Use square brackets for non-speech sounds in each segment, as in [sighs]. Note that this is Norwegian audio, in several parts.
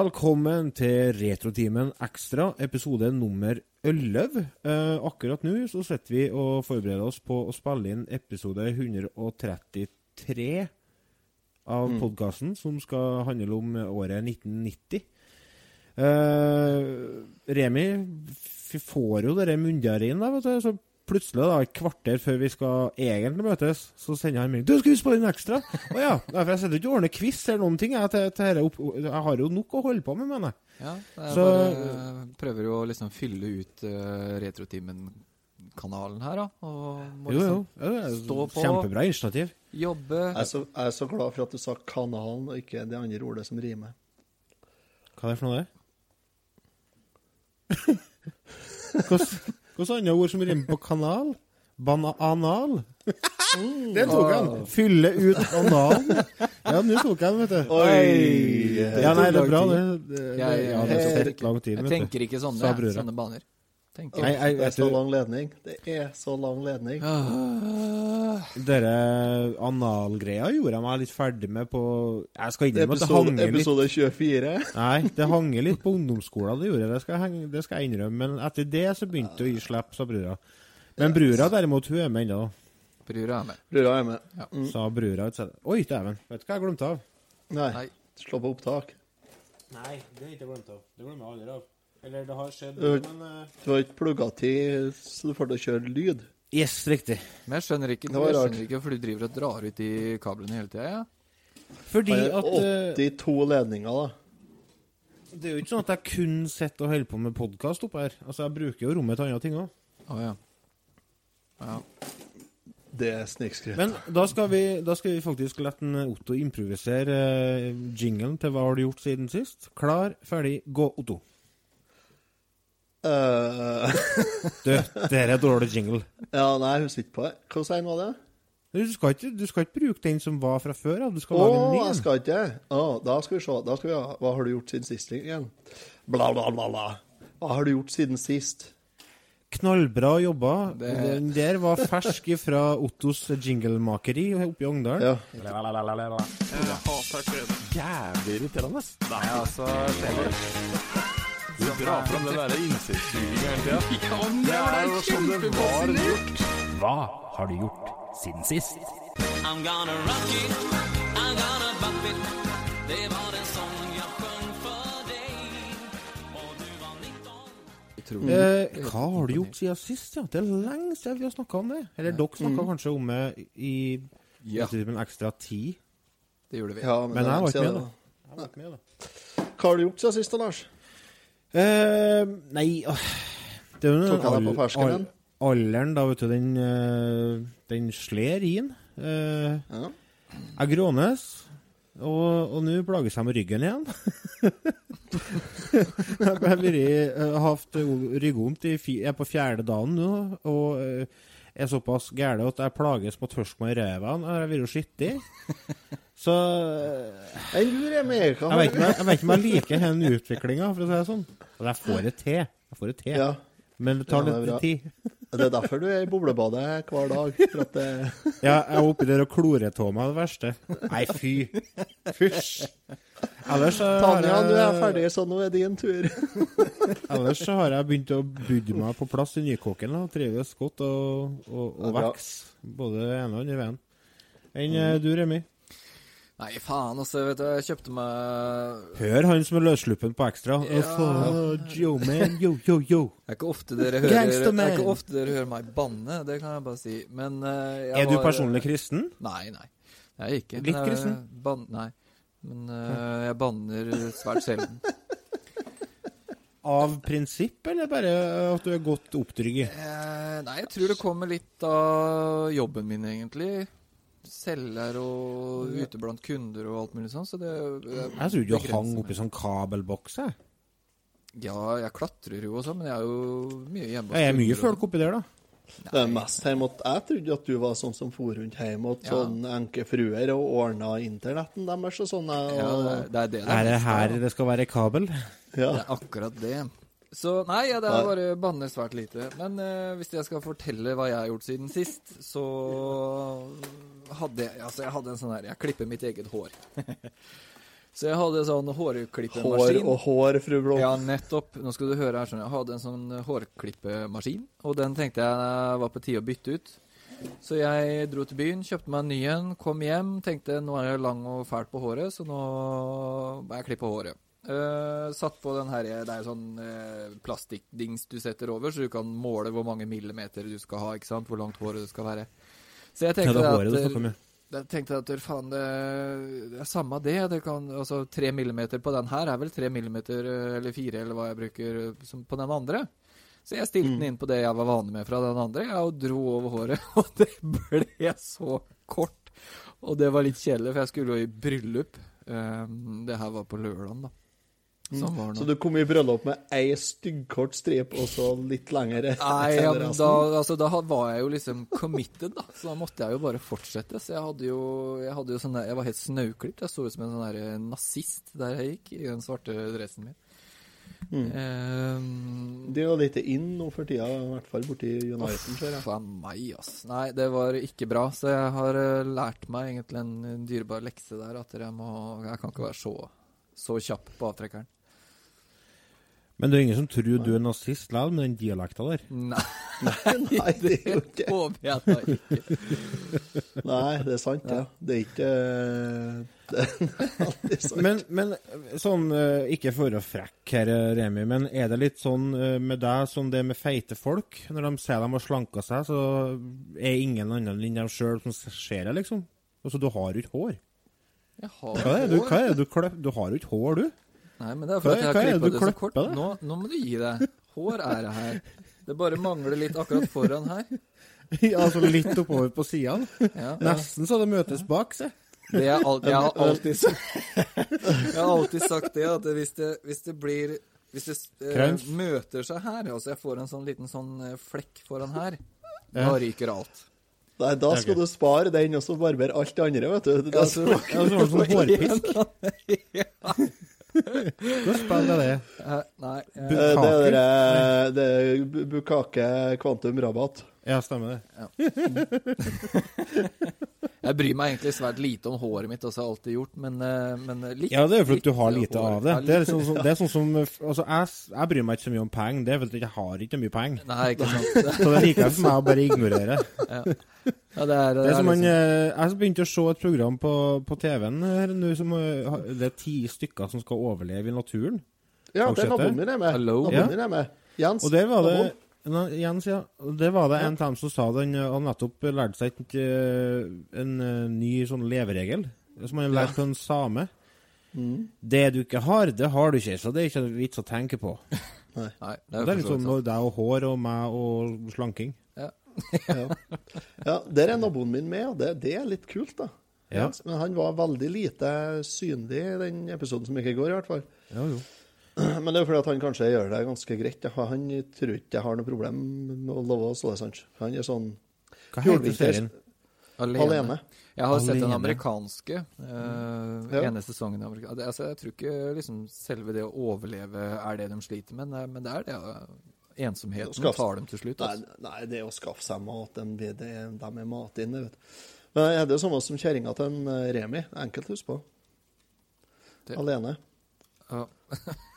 Velkommen til Retrotimen Ekstra, episode nummer 11. Eh, akkurat nå så sitter vi og forbereder oss på å spille inn episode 133 av Mm. podkasten, som skal handle om året 1990. Eh, Remi får jo vet du. Så plutselig, da, et kvarter før vi skal egentlig møtes, så sender han melding 'Du, skal vi spille inn ekstra?' Å ja. For jeg sitter ikke og ordner quiz eller noen ting. Jeg, til, til opp, jeg har jo nok å holde på med, mener jeg. Ja, jeg Så- bare prøver jo å liksom fylle ut uh, Retrotimen-kanalen her, da. Og må Jo, jo. liksom er stå på. Kjempebra initiativ. jobbe Jeg er, så, jeg er så glad for at du sa 'kanalen' og ikke det andre ordet som rimer. Hva er det for noe, [laughs] det? Hvilke andre ord som rimer på kanal? Bananal? [laughs] Det tok han. Fylle ut analen. Ja, nå tok jeg den, vet du. Oi! Ja, nei, det er bra, det. det, det Jeg- ja, det har tatt lang tid, Jeg vet du. tenker ikke sånne, Sa brura. sånne baner. Tenker. Nei, jeg, Det er så du, lang ledning. Det er så lang ledning. Ah, dere analgreia gjorde jeg meg litt ferdig med på Jeg skal innrømme at det hang litt episode 24. Nei, det hang litt på ungdomsskolen, det gjorde det. Det skal, jeg det skal jeg innrømme. Men etter det så begynte det å gi slipp, sa brura. Men brura derimot, hun er med ennå, brura er med. Brura er med. sa brura. et sted. Oi, dæven. Vet du hva jeg glemte av? Nei, Nei. slå på opptak. Nei, det jeg ikke glemt av. Det glemmer jeg aldri av. Eller det har skjedd, Øh. men uh... Du har ikke plugga til så du får til å kjøre lyd. Yes, riktig. Men jeg skjønner ikke, Det var jeg rart. skjønner ikke hvorfor du driver og drar ut de kablene hele tida. Ja. Fordi Det at er eh, 82 ledninger, da. Det er jo ikke sånn at jeg kun sitter og holder på med podkast oppe her. Altså, jeg bruker jo rommet til andre ting òg. Å ja. ja. Det er snikskryt. Men da skal, vi, da skal vi faktisk la en Otto improvisere jinglen til hva har du gjort siden sist. Klar, ferdig, gå, Otto. Eh, [laughs] Du, det her er dårlig jingle. ja, nei, jeg husker ikke på det. Han var det? Du skal, ikke, du skal ikke bruke den som var fra før av. Du skal Å, lage en ny. jeg skal ikke det. Å, da skal vi se. Da skal vi ha Hva har du gjort siden sist igjen? Bla, bla, bla, bla. Hva har du gjort siden sist? Knallbra jobba. Det- Den der var fersk fra Ottos jinglemakeri oppe i Ogndal. Ja. Jævlig irriterende. Nei, altså Du drar fram den derre innsiktsbyggingen hele tida. [laughs] Det er jo som det var gjort. Hva har du gjort siden sist? I'm gonna rock it, I'm gonna bump it. Det var en sånn jag sjöng för dig. Och du var 19. Eh, hva har du gjort siden sist? Ja? Det er lenge siden vi har snakka om det. Eller dere snakka kanskje om det i Ja, en ekstra tid. det gjorde vi. ja men, Men jeg var ikke med, det- Jeg var ikke med, da. Hva har du gjort siden sist, da, Lars? Eh, nei uh, Det er jo Tok han deg på fersken al- Alderen, da, vet du, den, eh, den slår inn. Uh, Ja. jeg grånes, og, og nå plages jeg med ryggen igjen. [laughs] jeg har vært, hatt ryggvondt i er på fjerde dagen nå, og er såpass gæle at jeg plages med å tørske meg i ræva jeg har vært skittig. Så Jeg lurer mer Hva jeg vet ikke om jeg, liker den utviklinga, for å si det sånn. Og jeg får det til. Jeg får det til. Ja. Men det tar Ja, det litt tid. Det er derfor du er i boblebadet hver dag. Det Ja, jeg er oppi der og klorer av meg det verste. Nei, fy. Fysj. Ellers så Tanja, Tanja, du er ferdig, så nå er din tur. [laughs] ellers så har jeg begynt å budde meg på plass i Nykåken da, og trives godt og, og, og vokser både det ene og andre veien. Enn mm. du, Remi? Nei, faen, altså, vet du, jeg kjøpte meg Hør han som er løssluppen på ekstra. Ja. Oh, yo, man. Yo, yo, yo. Det er ikke ofte dere hører, er ikke ofte dere hører meg banne, det kan jeg bare si. Men uh, jeg Er du var- personlig kristen? Nei, nei. Jeg er ikke. Litt kristen? Ban nei. Men uh, jeg banner svært sjelden. [laughs] Av prinsipp, eller bare at du er godt oppdrygget? Eh, nei, jeg tror det kommer litt av jobben min, egentlig. Selger og ute blant kunder og alt mulig sånn, så det Jeg trodde du hang oppi sånn kabelboks. jeg. Ja, jeg klatrer jo også, men jeg er jo mye hjemme. Jeg Det er mye folk oppi der, da. Det er mest hjemme at Jeg trodde at du var sånn som for rundt hjemme og Ja. sånn enkefruer og ordna internetten deres og sånne. Ja, det er det det Er det her det skal være kabel? ja. Det er akkurat det. Så nei, ja, det er bare banner svært lite. Men eh, hvis jeg skal fortelle hva jeg har gjort siden sist, så hadde jeg Altså, jeg hadde en sånn her Jeg klipper mitt eget hår. [laughs] Så jeg hadde sånn Hår og hår, fru Blom. Ja, nettopp. Nå skal du høre her, sånn. Jeg hadde en sånn hårklippemaskin, og den tenkte jeg var på tide å bytte ut. Så jeg dro til byen, kjøpte meg en ny en, kom hjem, tenkte nå er jeg lang og fæl på håret, så nå må jeg klippe håret. Uh, satt på den her, det er sånn uh, plastikkdings du setter over, så du kan måle hvor mange millimeter du skal ha, ikke sant, hvor langt håret det skal være. Så jeg Ja, det er håret du at snakker om, ja. Jeg tenkte at faen, det, er samme det. det kan, altså Tre millimeter på den her er vel tre millimeter eh, eller fire, eller hva jeg bruker eh, som på den andre. Så jeg stilte den inn på det jeg var vane med fra den andre, jeg, og dro over håret. [laughs] Og det ble så kort. Og det var litt kjedelig, for jeg skulle jo i bryllup. Um, det her var på lørdagen, da. Sånn var det Så du kom i bryllup med ei styggkort stripe og så litt lengre Nei, ja, men da, altså, da var jeg jo liksom committed, da. Så da måtte jeg jo bare fortsette. Så jeg hadde jo, jeg hadde jo sånne, Jeg var helt snauklipt. Jeg så ut som en sånn der nazist der jeg gikk, i den svarte dressen min. Mm. Um, Det er jo litt inn nå for tida, i hvert fall borti Uniten, ser jeg. Faen meg, ass. Nei, det var ikke bra. Så jeg har eh, lært meg egentlig en, en dyrebar lekse der. At jeg må Jeg kan ikke være så, så kjapp på avtrekkeren. Men det er ingen som tror du er nazist likevel, med den dialekta der. Nei, Nei, det er jo ikke [laughs] håper jeg da ikke. Nei, det er sant, det. Det er ikke [laughs] Det er alltid sant. Men, men sånn, eh, ikke for å frekke her, eh, Remi, men er det litt sånn eh, med deg som det er med feite folk? Når de sier de har slanka seg, så er ingen andre enn dem sjøl som ser det, liksom? Altså, du har jo ikke hår. Jeg har Hva er det du, hår. hva er det du? Du har jo ikke hår, du. Nei, men det er fordi jeg har er det så kort. det? Nå, nå må du gi deg. Hår er det her. Det bare mangler litt akkurat foran her. [laughs] altså litt oppover på sidene. Ja. Nesten så det møtes bak, se. Det er alt, jeg, har alltid, [laughs] jeg har alltid sagt det, at hvis det, hvis det blir Hvis det eh, møter seg her, altså jeg får en sånn liten sånn eh, flekk foran her, Ja. da ryker alt. Nei, da skal okay. du spare den og så barbere alt det andre, vet du. Det er så, Ja, så så, det så, hårpisk. Hva spill er det? Eh, Nei. Eh, eh, det er Bukkake? dere Det er Bukake kvantum rabatt. Ja, stemmer det. [laughs] Jeg bryr meg egentlig svært lite om håret mitt, også har jeg alltid gjort, men, eh, men litt. Ja, det er jo fordi du har lite hår. av det. Det er, sånn, som- [laughs] det er sånn som Altså, jeg, jeg bryr meg ikke så mye om penger. Det er fordi jeg har ikke mye penger. Nei, ikke [laughs] sant. Så det er like for meg å bare ignorere. Ja, ja det er, Det er som er liksom, eh, Jeg begynte å se et program på, på TV-en her nå som eh, Det er ti stykker som skal overleve i naturen. Ja, det er det? naboen min er med. Hello. Ja. min er med. Jens. Og der var det naboen. Nei, Jens, ja. Det var det en av dem som sa den eh, Han nettopp lærte seg eh, en eh, ny sånn leveregel, som han har lært på en same. Mm. Det du ikke har, det har du ikke, så det er ikke vits å tenke på. [laughs] Nei, det er, Det er litt sånn når deg og hår og meg og slanking. [laughs] Ja. ja, der er naboen min med, og det, det er litt kult, da. Ja. Men han var veldig lite synlig i den episoden som ikke går, i hvert fall. Ja, jo. [clears throat] Men det er jo fordi at han kanskje gjør det ganske greit. ja. Han tror ikke jeg har noe problem med å love oss det, sant? Han er sånn Hva heter serien? Alene. alene. Jeg har sett den Alene. amerikanske. eh, Ja. ene sesongen. i altså, jeg tror ikke liksom, selve det å overleve er det de sliter med, men, men det er det. Ensomheten Skaff- tar dem til slutt. Nei, Altså. nei, det er å skaffe seg mat. De, de, de er mat inne, vet du. Men er det jo samme som kjerringa til en eh, Remi? Enkelt å huske på. Det- Alene. Ja. [laughs]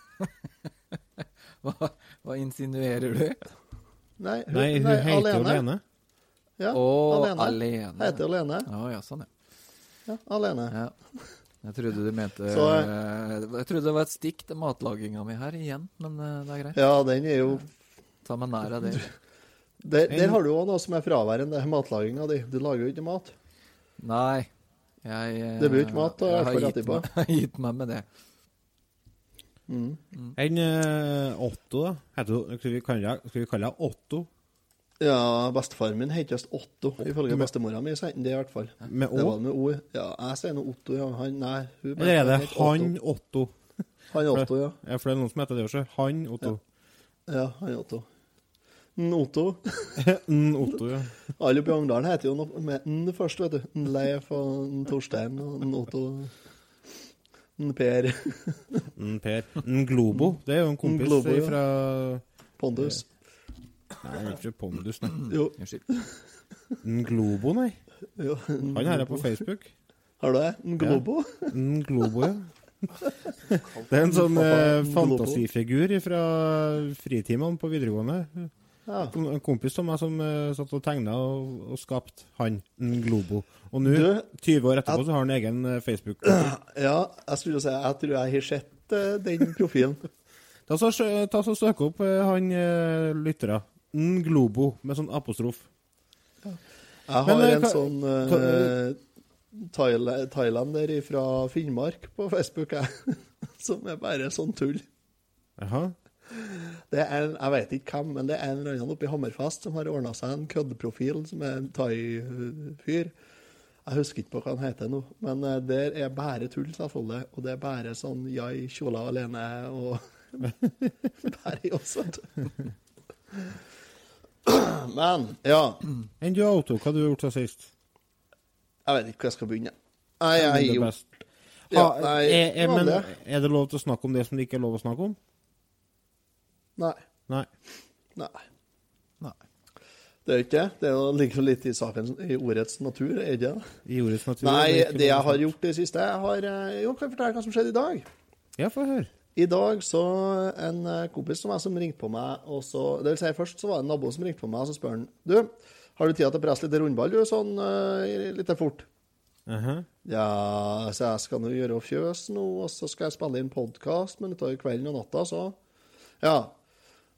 hva, hva insinuerer du? Nei, hun, Nei, hun heter jo Lene. Ja, oh, alene. alene. Heter alene. Ja, ja, sånn, ja. Ja, alene. ja. Jeg trodde du mente Så, eh, Jeg trodde det var et stikk til matlaginga mi her igjen, men eh, det er greit. Ja, den er jo Ta meg nær av det. Der, der har du òg noe som er fraværende, matlaginga di. Du lager jo ikke mat. Nei. Jeg, eh, Det blir ikke mat, da, jeg, jeg har gitt meg- [laughs] gitt meg med det. Mm. En uh, Otto, da. Heter, skal, vi kalle, skal vi kalle deg Otto? Ja, bestefaren min heter visst Otto. Ifølge bestemora mi så det i hvert fall. Med Det var med O. Ja, jeg sier nå Otto, ja. Han, nei. Hun Eller er det Otto. han Otto? Han Otto, ja. Ja, for det er noen som heter det også. Han Otto. Ja, han Otto. N Otto. [laughs] N Otto, ja. Alle oppe i Ongdalen heter jo noe med N først, vet du. N Leif og N Torstein og N Otto. N Per. Per. Globo. Det er jo en kompis Globo, ja. fra Pondus. Nei, ikke Pondus, nei. Jo. Globo, nei. jo. Han her er på Facebook. Har du det? Globo? Ja. Globo, ja. Det er en sånn eh, fantasifigur fra fritimene på videregående. Ja. En kompis av meg som uh, satt og tegna og, og skapte han, en Globo. Og nå, 20 år etterpå, så har han egen eh, Facebook. [clears throat] ja, jeg skulle si Jeg tror jeg har sett uh, den profilen. [laughs] Ta så, ta så Søk opp uh, han uh, lyttera. En Globo, med sånn apostrof. Jeg har Men, en sånn Thail Thailander fra Finnmark på Facebook, jeg. [laughs] Som er bare sånn tull. Jaha. Det er en, Jeg vet ikke hvem, men det er en eller annen oppe i Hammerfest som har ordna seg en køddeprofil som er en thai-fyr. Jeg husker ikke på hva han heter nå, men eh, der er bare tull, selvfølgelig. Og det er bare sånn Jai Kjola alene og [laughs] Bare oss, vet du. [clears throat] Men, ja. Enn du, Auto, hva har du gjort siden sist? Jeg vet ikke hvor jeg skal begynne. Nei, jeg har gjort ja, Ha, nei, er, er, men, er det lov til å snakke om det som det ikke er lov å snakke om? Nei. Nei. Nei. Nei. Det er ikke det. Det er ligger litt i saken i ordets natur, er det? I ordets natur? Nei, det, det jeg har gjort det siste jeg har, eh, Jo, kan jeg fortelle hva som skjedde i dag? Ja, få høre. I dag så en eh, kompis som som ringte på meg, og så Det vil si, først så var det en nabo som ringte på meg, og så spør han Du, har du tid til å presse litt rundball, du, sånn uh, litt fort? Aha. Ja, så jeg skal nå gjøre fjøs nå, og så skal jeg spille inn podkast, men utover kvelden og natta, så Ja.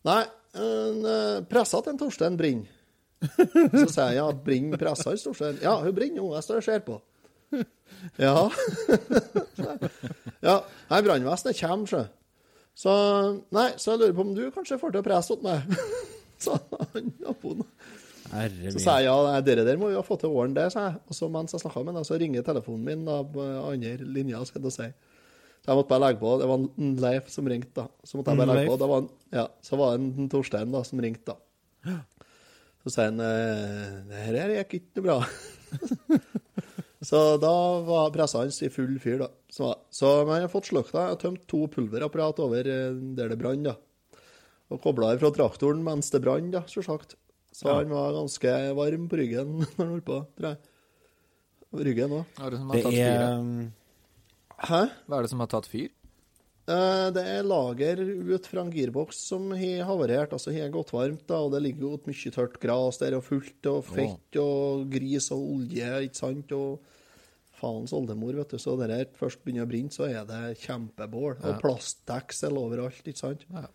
Nei, en, eh, pressa til en Torstein brenner. [laughs] Så sier jeg ja, brenner pressa hos Torstein? Ja, hun brenner jo, jeg står og ser på. Ja. [laughs] ja. Nei, brannvesenet kommer, sjø. Så nei, så jeg lurer på om du kanskje får til å presse åt meg. [laughs] Så han naboen så sa jeg ja, det der må jo ha fått til våren, det, sa jeg. Og så mens jeg snakka med ham, så ringer telefonen min da, på andre linja, skal jeg si. Så jeg måtte bare legge på. Det var en Leif som ringte, da. Så måtte jeg bare legge på. Det var en, ja, så var det en Torstein da, som ringte, da. Så sier han eh, det her gikk ikke bra. [laughs] så da var pressa hans i full fyr, da. Så, så men jeg har fått slukta. Jeg har tømt to pulverapparat over eh, der det brant, da. Og kobla fra traktoren mens det brant, da, sjølsagt. Så Ja. han var ganske varm på ryggen [laughs] når han holdt på, tror jeg. Ryggen òg. Det er um, Hæ? Hva er det som har tatt fyr? Eh, Det er lager ut fra en girboks som har havarert, altså har gått varmt, da, og det ligger jo et mye tørt gras der, og fullt og fett og gris og olje, ikke sant, og faens oldemor, vet du, så det der først begynner å brenne, så er det kjempebål, og Ja. plastdeksel overalt, ikke sant. Ja.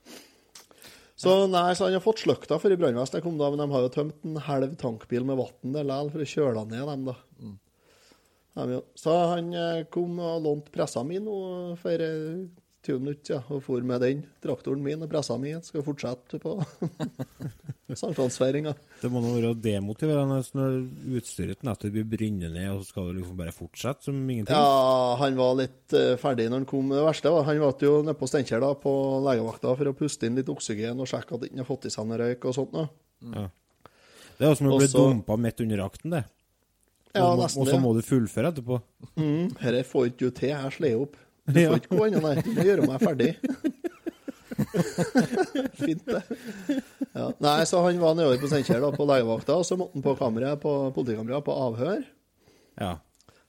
Så nei, så han har fått slukta for i brannvesenet kom da, men de har jo tømt en halv tankbil med vann der likevel for å kjøle ned dem, da. De, jo. Så han eh, kom og lånte pressa mi nå for eh, 20 minutter, ja, og for med den traktoren min og pressa mi. Skal fortsette på [laughs] sankthansfeiringa. Det må nå være demotiverende når utstyret nettopp blir brennende ned, og så skal du liksom bare fortsette som ingenting. Ja, han var litt eh, ferdig når han kom. Det verste var han var jo nede på Steinkjer på legevakta for å puste inn litt oksygen og sjekke at han ikke har fått i seg noe røyk og sånt. Ja. Det er jo som å bli dumpa midt under akten, det. Ja, og, nesten og så det. må du fullføre etterpå. Mm, Dette får ikke du til. Jeg slår opp. Du Ja. får ikke gå ennå, nei. Du må gjøre meg ferdig. [laughs] Fint, det. Ja. Nei, så han var nedover på Steinkjer på legevakta, og så måtte han på kameraet på politikameraet på avhør. Ja.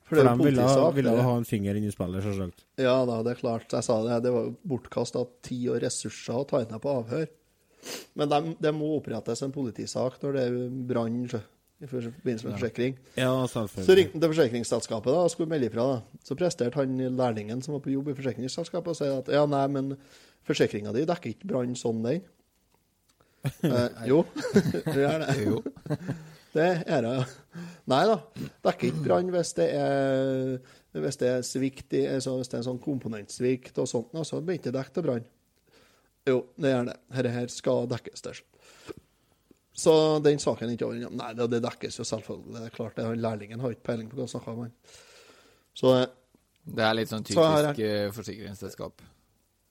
For For de ville, ville ha en finger inn i spillet, selvsagt. Ja da, det er klart. Jeg sa det. Det var bortkasta tid og ressurser å ta henne på avhør. Men det de må opprettes en politisak når det er brann i forbindelse med forsikring. Ja, Så ringte han til forsikringsselskapet da, og skulle melde ifra. da. Så presterte han lærlingen som var på jobb i forsikringsselskapet, og sa at ja, nei, men forsikringa di dekker ikke brann sånn, den. [laughs] Eh, jo, [laughs] det gjør det. Jo. Det er det. Nei da. Dekker ikke brann hvis det er hvis det er svikt i, altså hvis det er en sånn komponentsvikt og sånt, så blir det å dekke til brann. Jo, det gjør det. Dette her skal dekkes der. Så den saken er ikke over ennå. Nei, det, det dekkes jo selvfølgelig. Det er klart, det, han lærlingen har ikke peiling på hva han snakker om. Så eh, Det er litt sånn Så her er- typisk eh, forsikringsselskap.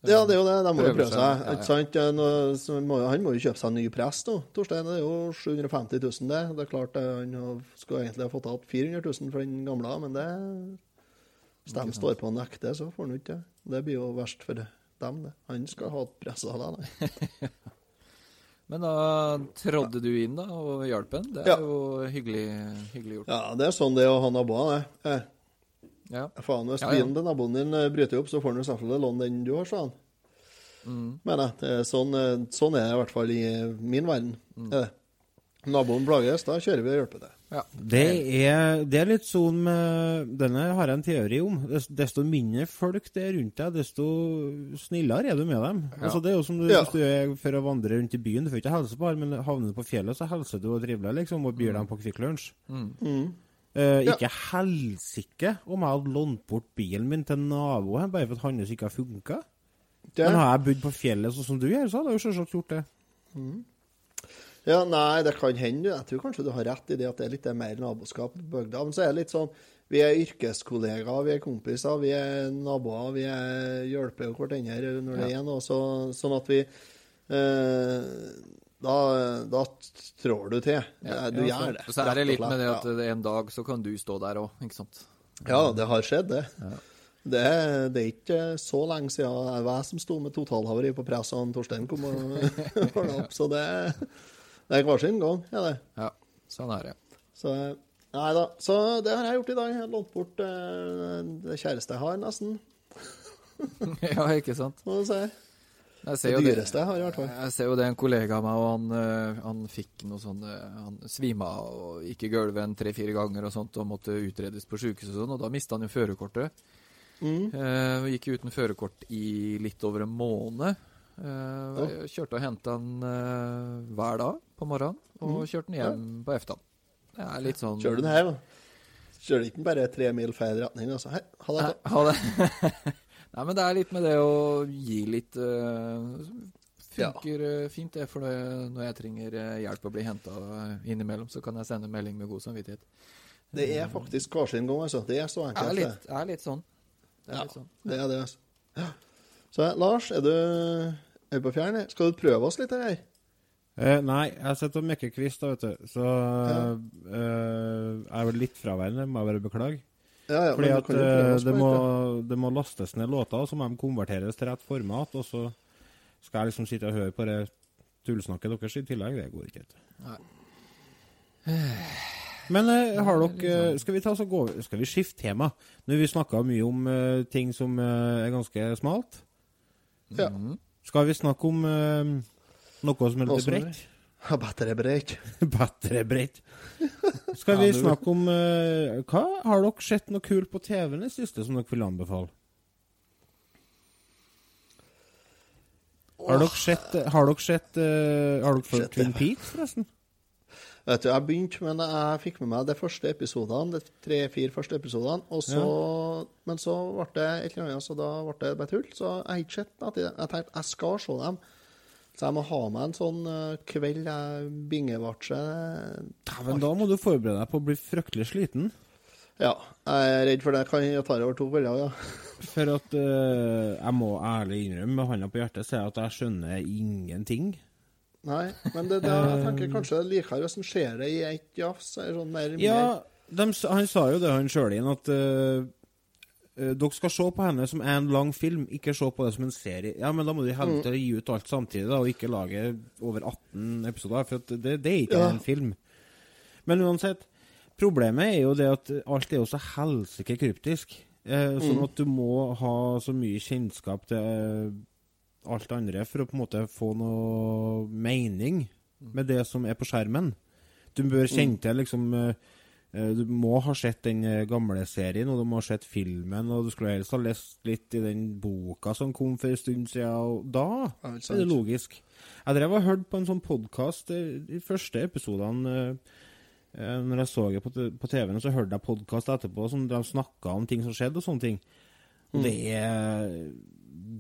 Ja, det er jo det. De må jo prøve seg, ja, ja. Sant? Han må jo kjøpe seg en ny prest nå. Torstein, det er jo 750 000, det. Det er klart, han skulle egentlig ha fått igjen 400 000 for den gamle, men det Hvis de står på og nekter, så får han ikke det. Det blir jo verst for dem, det. Han skal ha pressa det, nei. [laughs] Men da trådde du inn da og hjalp ham. Det er Ja. jo hyggelig, hyggelig gjort. Ja, det er sånn det er å ha naboer, det. Eh, Ja. Faen, hvis Ja, ja. bilen til naboen din eh, bryter opp, så får han selvfølgelig låne den du har, sa han. Mm. Men er sånn, eh, sånn er det i hvert fall i min verden. Mm. Naboen plages, da kjører vi og hjelper til. Ja. Det er, det er litt sånn med Denne har jeg en teori om. Desto mindre folk det er rundt deg, desto snillere er du med dem. Ja. Altså Det er jo som du, Ja. hvis du er for å vandre rundt i byen. Du får ikke helse på alle, men havner du på fjellet, så hilser du og trivelig liksom, og byr dem på Kvikk Lunsj. Mm. Eh, Ja. ikke helsike om jeg hadde lånt bort bilen min til naboen bare for at hans ikke har funka. Det, Men har jeg bodd på fjellet sånn som du gjør, så hadde jeg jo selvsagt gjort det. Ja, nei, det kan hende. Jeg tror kanskje du har rett i det at det er litt mer naboskap på bygda. Men så er det litt sånn Vi er yrkeskollegaer, vi er kompiser, vi er naboer. Vi er hjelper hverandre når det er noe. Så, sånn at vi eh, da, da trår du til. du Ja, gjør det. Og så er det litt med det at ja. en dag så kan du stå der òg, ikke sant. Ja, det har skjedd, det. Det, det er ikke så lenge siden jeg var jeg som sto med totalhavari på pressa og Torstein kom og [laughs] ordna opp. Så det, det er hver sin gang, er det. Ja, sånn er det. Så nei da. Så det har jeg gjort i dag. Jeg har lånt bort eh, det kjæreste jeg har, nesten. [laughs] ja, ikke sant. Må du si. Jeg ser Det dyreste jeg har, i hvert fall. Jeg ser jo det en kollega av meg, og han, eh, han fikk noe sånn eh, Han svima og gikk i gulvet en tre-fire ganger og sånt og måtte utredes på sjukehuset og sånn, og da mista han jo førerkortet. Mm. Eh, gikk uten førerkort i litt over en måned. Eh, kjørte og henta han eh, hver dag på morgenen, og kjørte den hjem på eftan. Det er litt sånn Mm. Kjører du den hjem? Kjører ikke bare tre mil feil retning? Altså. Hei, ha det. Ha det. [laughs] Nei, men det er litt med det å gi litt uh, Funker ja. fint, det. For når jeg trenger eh, hjelp å bli henta innimellom, så kan jeg sende melding med god samvittighet. Det er faktisk hver sin gang, altså. Det er så Det enkelt. er det. litt, er litt sånn. Det er Ja, litt sånn. det er det, altså. Ja. Så Lars, er du, er du på fjern? Skal du prøve oss litt her? Eh, nei, jeg sitter og mekker kvist, da, vet du. Så eh, jeg er vel litt fraværende, må jeg bare beklage. Ja, ja, Fordi at eh, oss det, må, det må lastes ned låter, og så må de konverteres til rett format. Og så skal jeg liksom sitte og høre på det tullsnakket deres i tillegg. Det går ikke. Nei. [sighs] Men eh, har er dere Skal vi ta så gå Skal vi skifte tema? Nå har vi snakka mye om uh, ting som uh, er ganske smalt. Ja. Mhm. Skal vi snakke om eh, noe som er litt? [laughs] [laughs] Ja, Bedre bredt. Skal vi snakke om uh, Hva Har dere sett noe kult på TV i det siste som dere vil anbefale? Har dere sett Har dere sett uh, Har dere fulgt Twin Peaks, forresten? Vet du, Jeg begynte, men jeg fikk med meg de første episodene, de tre-fire første episodene. Og så, Men så ble det et eller annet, så da ble det bare tull. Så jeg har ikke sett til det. Jeg tenkte jeg skal se dem. Så jeg må ha meg en sånn eh, kveld jeg bingevatcher. Dæven, da må du forberede deg på å bli fryktelig sliten. Ja, jeg er redd for det. Kan jeg ta det over to kvelder, ja. [laughs] For at uh, jeg må ærlig innrømme, med hånda på hjertet, si at jeg skjønner ingenting. Nei, men det, det, jeg tenker kanskje det er likere hvis en ser det i ett jafs. Sånn mer, Ja, mer. dem s- han sa jo det, han sjøl inn, at eh, eh, dere skal se på henne som en lang film, ikke se på det som en serie. Ja, men da må du i mm. gi ut alt samtidig, da, og ikke lage over 18 episoder, for det, det er ikke Ja. en film. Men uansett, problemet er jo det at alt er jo så helsike kryptisk. Eh, sånn at du må ha så mye kjennskap til eh, alt andre for å på en måte få noe mening med det som er på skjermen. Du bør kjenne til liksom eh, eh, Du må ha sett den eh, gamle serien, og du må ha sett filmen, og du skulle helst ha lest litt i den boka som kom for en stund siden, og da Ja, ikke er det logisk. Jeg drev og hørte på en sånn podkast de første episodene eh, eh, Når jeg så det på, på TV-en, så hørte jeg podkast etterpå som de snakka om ting som skjedde, og sånne ting. Og det er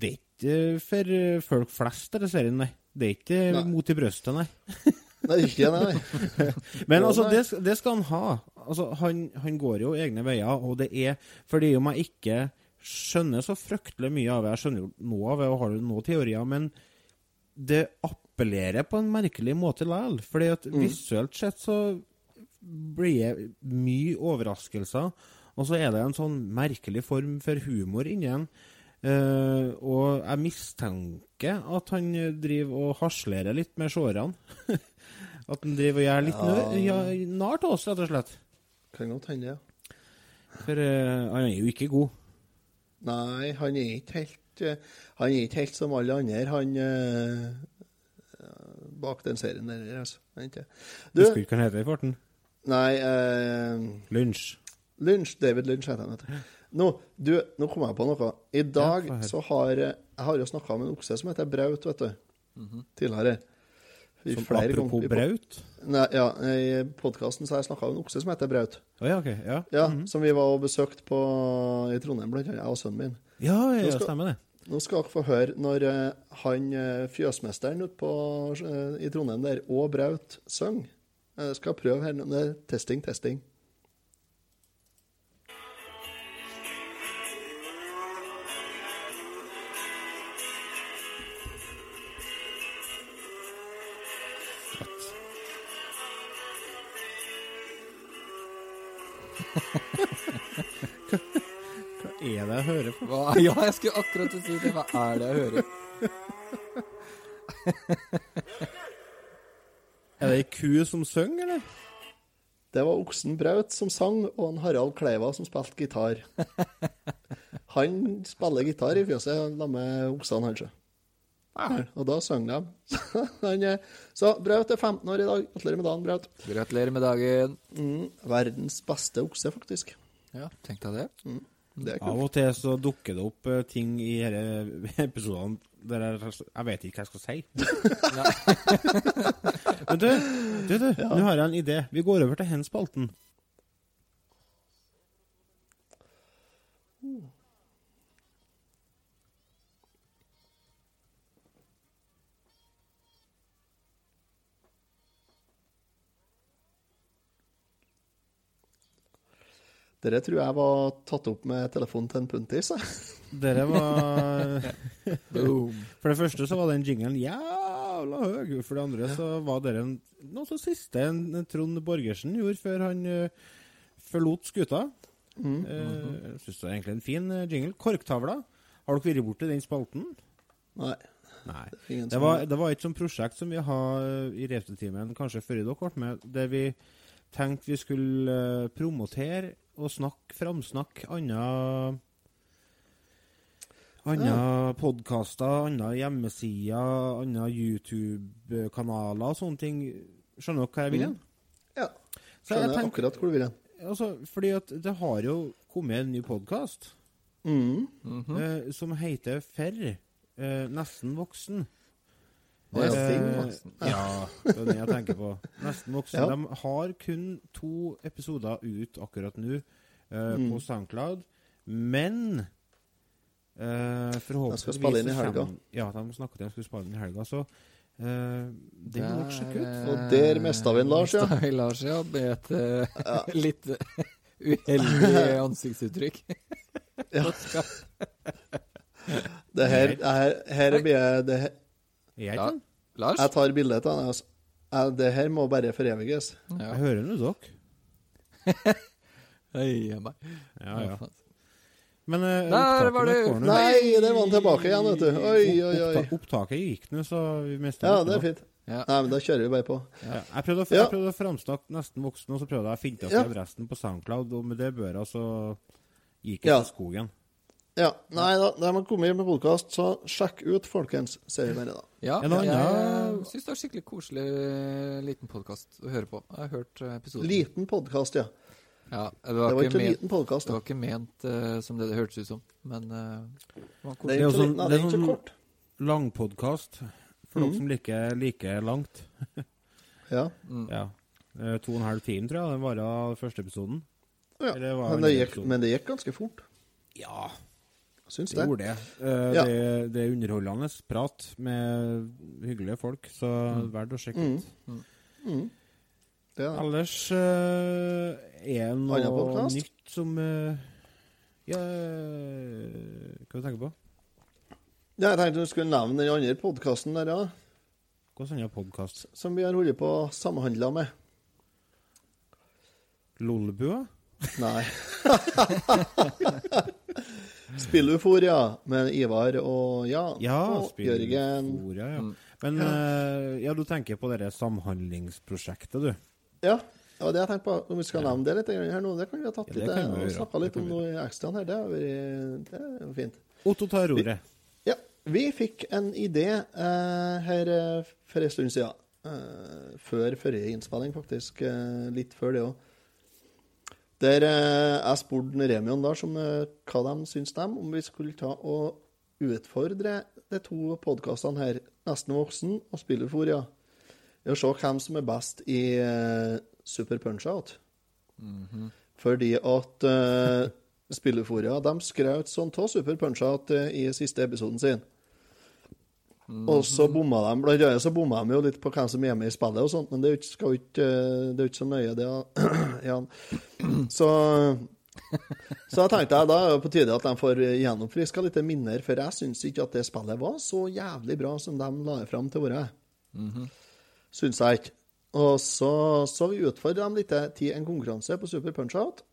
Det er ikke for eh, folk flest, denne serien, nei. Det er ikke Nei. mot i brøstet, nei. [laughs] Nei, ikke nei. [laughs] Men altså, det, det skal han ha. Altså, han, han går jo egne veier, og det er fordi om jeg ikke skjønner så fryktelig mye av det Jeg skjønner jo noe av det og har jo noen teorier, men det appellerer på en merkelig måte likevel. Fordi at visuelt sett så blir det mye overraskelser, og så er det en sånn merkelig form for humor inni den. Uh, og jeg mistenker at han driver og haslerer litt med seerne. [laughs] at han driver og gjør litt Ja. narr av oss, rett og slett. Kan godt hende, ja. For uh, han er jo ikke god. Nei, han er ikke helt uh, Han er ikke helt som alle andre, han uh, bak den serien der, altså. Ikke. Du, Husker ikke hva han heter i farten? nei eh, Lunsj. Lynch, David Lunsj heter han. du. Nå, du, nå kom jeg på noe. I dag ja, så har Jeg har jo snakka med en okse som heter Braut, vet du. Tidligere. Som apropos Braut. Nei, ja, I podkasten har jeg snakka om en okse som heter Braut. Oh, ja, ok. Ja, Ja, Som vi var og besøkte på, i Trondheim, blant annet, jeg og sønnen min. ja, ja, ja skal- stemmer det. Nå skal dere få høre når eh, han eh, fjøsmesteren ute eh, i Trondheim der, og Braut, synger. Jeg skal prøve her. Er testing, testing. Jeg hører på? Hva? [laughs] Ja, jeg skulle akkurat si det. Hva er det jeg hører? [laughs] Er det ei ku som synger, eller? Det var oksen Braut som sang, og en Harald Kleiva som spilte gitar. [laughs] Han spiller gitar i fjøset sammen med oksene kanskje. Ja, Og da sang de. Han Så Braut er 15 år i dag. Gratulerer med dagen, Braut. Gratulerer med dagen. Mm, verdens beste okse, faktisk. Ja, tenkte jeg det. Er Av og til så dukker det opp eh, ting i disse [laughs] episodene der jeg, jeg vet ikke hva jeg skal si. [laughs] Men du, du, du nå har jeg en idé. Vi går over til hen spalten. Dere tror jeg var tatt opp med telefonen til en puntis. jeg. Dere var [laughs] Boom. For det første så var den jinglen jævla høy. For det andre så var dere en, noe så siste en, en Trond Borgersen gjorde før han uh, forlot skuta. Mm. Uh, Jeg syns det er egentlig en fin eh, jingle. Korktavla. Har dere vært borti den spalten? Nei. Nei. Det, Det var, det var et sånt prosjekt som vi har i Reftetimen, kanskje før dere ble med, der vi tenkte vi skulle promotere og snakke, framsnakke andre andre podkaster, andre hjemmesider, andre YouTube-kanaler og sånne ting. Skjønner dere hva jeg vil hen? Ja. skjønner tenker- akkurat hvor du vil hen. Altså, fordi at det har jo kommet en ny podkast Mm. eh, som heter Ferr. Eh, nesten voksen. Nesten er Sting, Ja, det er det jeg tenker på. Nesten voksen. Ja. De har kun to episoder ut akkurat nå uh, Mm. på SoundCloud, men uh, forhåpentligvis De skal spille inn i helga. Ja, de snakket om at de skulle spille inn i helga, så Uh, det må nok sjekke ut. Og der mista vi en Lars, ja. Vi Lars, ja. Med et eh, [laughs] litt uheldig ansiktsuttrykk. Ja. Det her, her, her blir jeg det her, jeg Ja. Lars? Jeg tar bilde av den. Altså. Det her må bare foreviges. Ja. Jeg hører nå dere. [laughs] Hei, meg. Ja, ja. Men uh, Der var du. nå. Nei, der var han tilbake igjen, vet du. Oi, oi, oi. Oppta opptaket gikk nå, så vi mista Ja, det er fint. Ja. Nei, men da kjører vi bare på. Ja, jeg prøvde, å, Ja. jeg prøvde å framsnakke nesten voksen, og så prøvde jeg å finne Ja. opp adressen på SoundCloud, og med det børa så gikk jeg Ja. til skogen. Ja, Nei da, de har kommet med podkast, så sjekk ut, folkens, sier vi bare da. Ja, jeg annen- syns det var skikkelig koselig liten podkast å høre på. Jeg har hørt eh, episoden. Liten podkast, ja. Ja, det Det var, var ikke, ikke liten podkast, det var ikke ment uh, som det det hørtes ut som, men uh, det var Det er jo sånn- det er sånn- kort. Langpodkast for mm. dere som liker like langt. [laughs] Ja. Mm. Ja. To og en halv time, tror jeg, den var første episoden. ja. Eller var Men, det gikk, men det gikk ganske fort. Ja, Syns det det. gjorde det. Uh, Ja. det. Det er underholdende prat med hyggelige folk, så verdt å sjekke Mm. ut. Mm. Det er det. Ellers uh, er det noe nytt som uh, Ja Hva du tenker på? Ja, jeg tenkte du skulle nevne den andre podkasten der, ja. Hvilken annen podkast? Som vi har holdt på å samhandle med. Lolbua? Nei. [laughs] [laughs] Spillufor, ja. Med Ivar og Jan. Ja, og Jørgen. Ja. Mm. Men eh, ja, du tenker på det samhandlingsprosjektet, du. Ja. Ja, det jeg tenkte på, Om vi skal nevne det litt her nå, det kan vi ha tatt Ja, det litt, og snakka litt om noe ekstra her. Det er jo fint. Otto tar ordet. Ja, vi fikk en idé eh, her eh, for en stund siden. Eh, før forrige innspilling, faktisk. Eh, litt før det òg. Der eh, jeg spurte Remion da, som, eh, hva de syns dem, om vi skulle ta og utfordre de to podkastene her, Nesten voksen og Spilleforia, i å se hvem som er best i eh, Super Punch-Out. Fordi at uh, Spilleforia de skrøt sånn av Super Punch-Out i siste episoden sin. Og så bomma de blant annet så bomma de jo litt på hvem som er med i spillet, og sånt, men det er jo ikke, ikke, eh, det er jo ikke så nøye, det. [clears throat] Jan. Så, så jeg tenkte jeg, da er det på tide at de får gjennomfriska litt minner, for jeg syns ikke at det spillet var så jævlig bra som de la fram til å være. Syns jeg ikke. Og så, så vi utfordrer dem litt til en konkurranse på Super Punch-Out.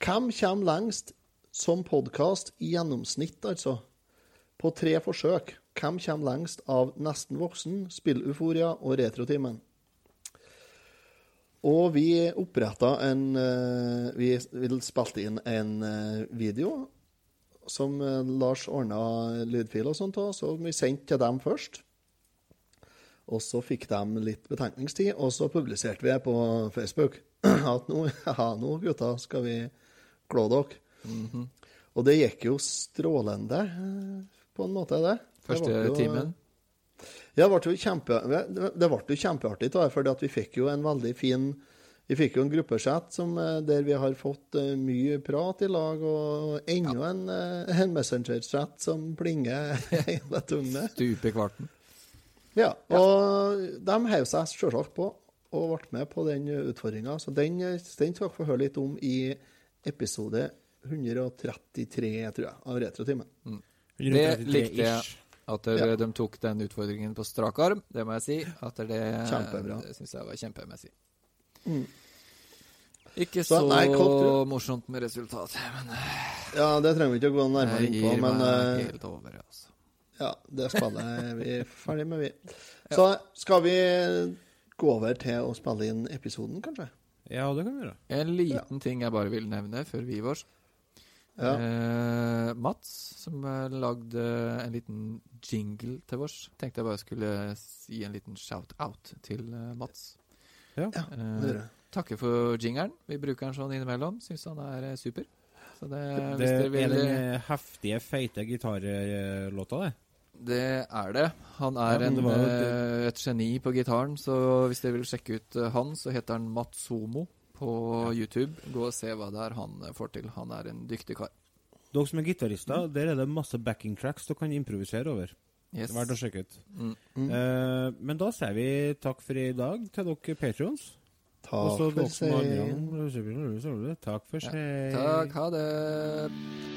Hvem kommer lengst som podkast i gjennomsnitt, altså? På tre forsøk. Hvem kommer lengst av Nesten voksen, Spilluforia og Retrotimen? Og vi oppretta en eh, Vi, vi spilte inn en eh, video som eh, Lars ordna lydfil og sånt av, så vi sendte til dem først. Og så fikk de litt betenkningstid, og så publiserte vi det på Facebook. [clears throat] At nå, [laughs] ja, nå gutta, skal vi klå dere. Og det gikk jo strålende, på en måte, det. Det Første jo- timen. Ja, det ble jo kjempe, det det ble jo kjempeartig, da, for vi fikk jo en veldig fin Vi fikk jo en gruppechat som, eh, der vi har fått eh, mye prat i lag, og enda en, eh, en messenger-sett som plinger [laughs] hele tugnet. Stupe i kvarten. Ja, og de heiv seg selvsagt på og ble med på den utfordringa. Så den, den skal dere få høre litt om i episode 133, tror jeg, av Retrotimen. Det likte jeg. 133-ish. At dere, Ja. de tok den utfordringen på strak arm, det må jeg si. At det, Kjempebra. Det syns jeg var kjempemessig. Mm. Ikke Så, så, nei, morsomt med resultatet, men Ja, det trenger vi ikke å gå nærmere inn på, gir men meg eh, helt over, altså. ja, det spillet er vi ferdig med, vi. [laughs] Så skal vi gå over til å spille inn episoden, kanskje? Ja, det kan vi gjøre. En liten ting jeg bare vil nevne før vi vårs. Ja. Eh, Mats, som eh, lagde en liten jingle til oss. tenkte jeg bare skulle gi en liten shout-out til eh, Mats. Ja. Ja, Eh, takker for jingeren. Vi bruker den sånn innimellom. Syns han er eh, super. Så det, Det hvis dere er vil den heftige, feite gitarlåta, det. Det er det. Han er Ja, det en, et geni på gitaren, så hvis dere vil sjekke ut han, så heter han Matsomo på YouTube. Gå og se hva det er han eh, får til. Han er en dyktig kar. Dere som er gitarister, der er det masse backing tracks dere kan improvisere over. Yes. Verdt å sjekke ut. Mm. Eh, men da sier vi takk for i dag til dere patrions. Takk for seg. Takk for Ja. seg. Takk, ha det.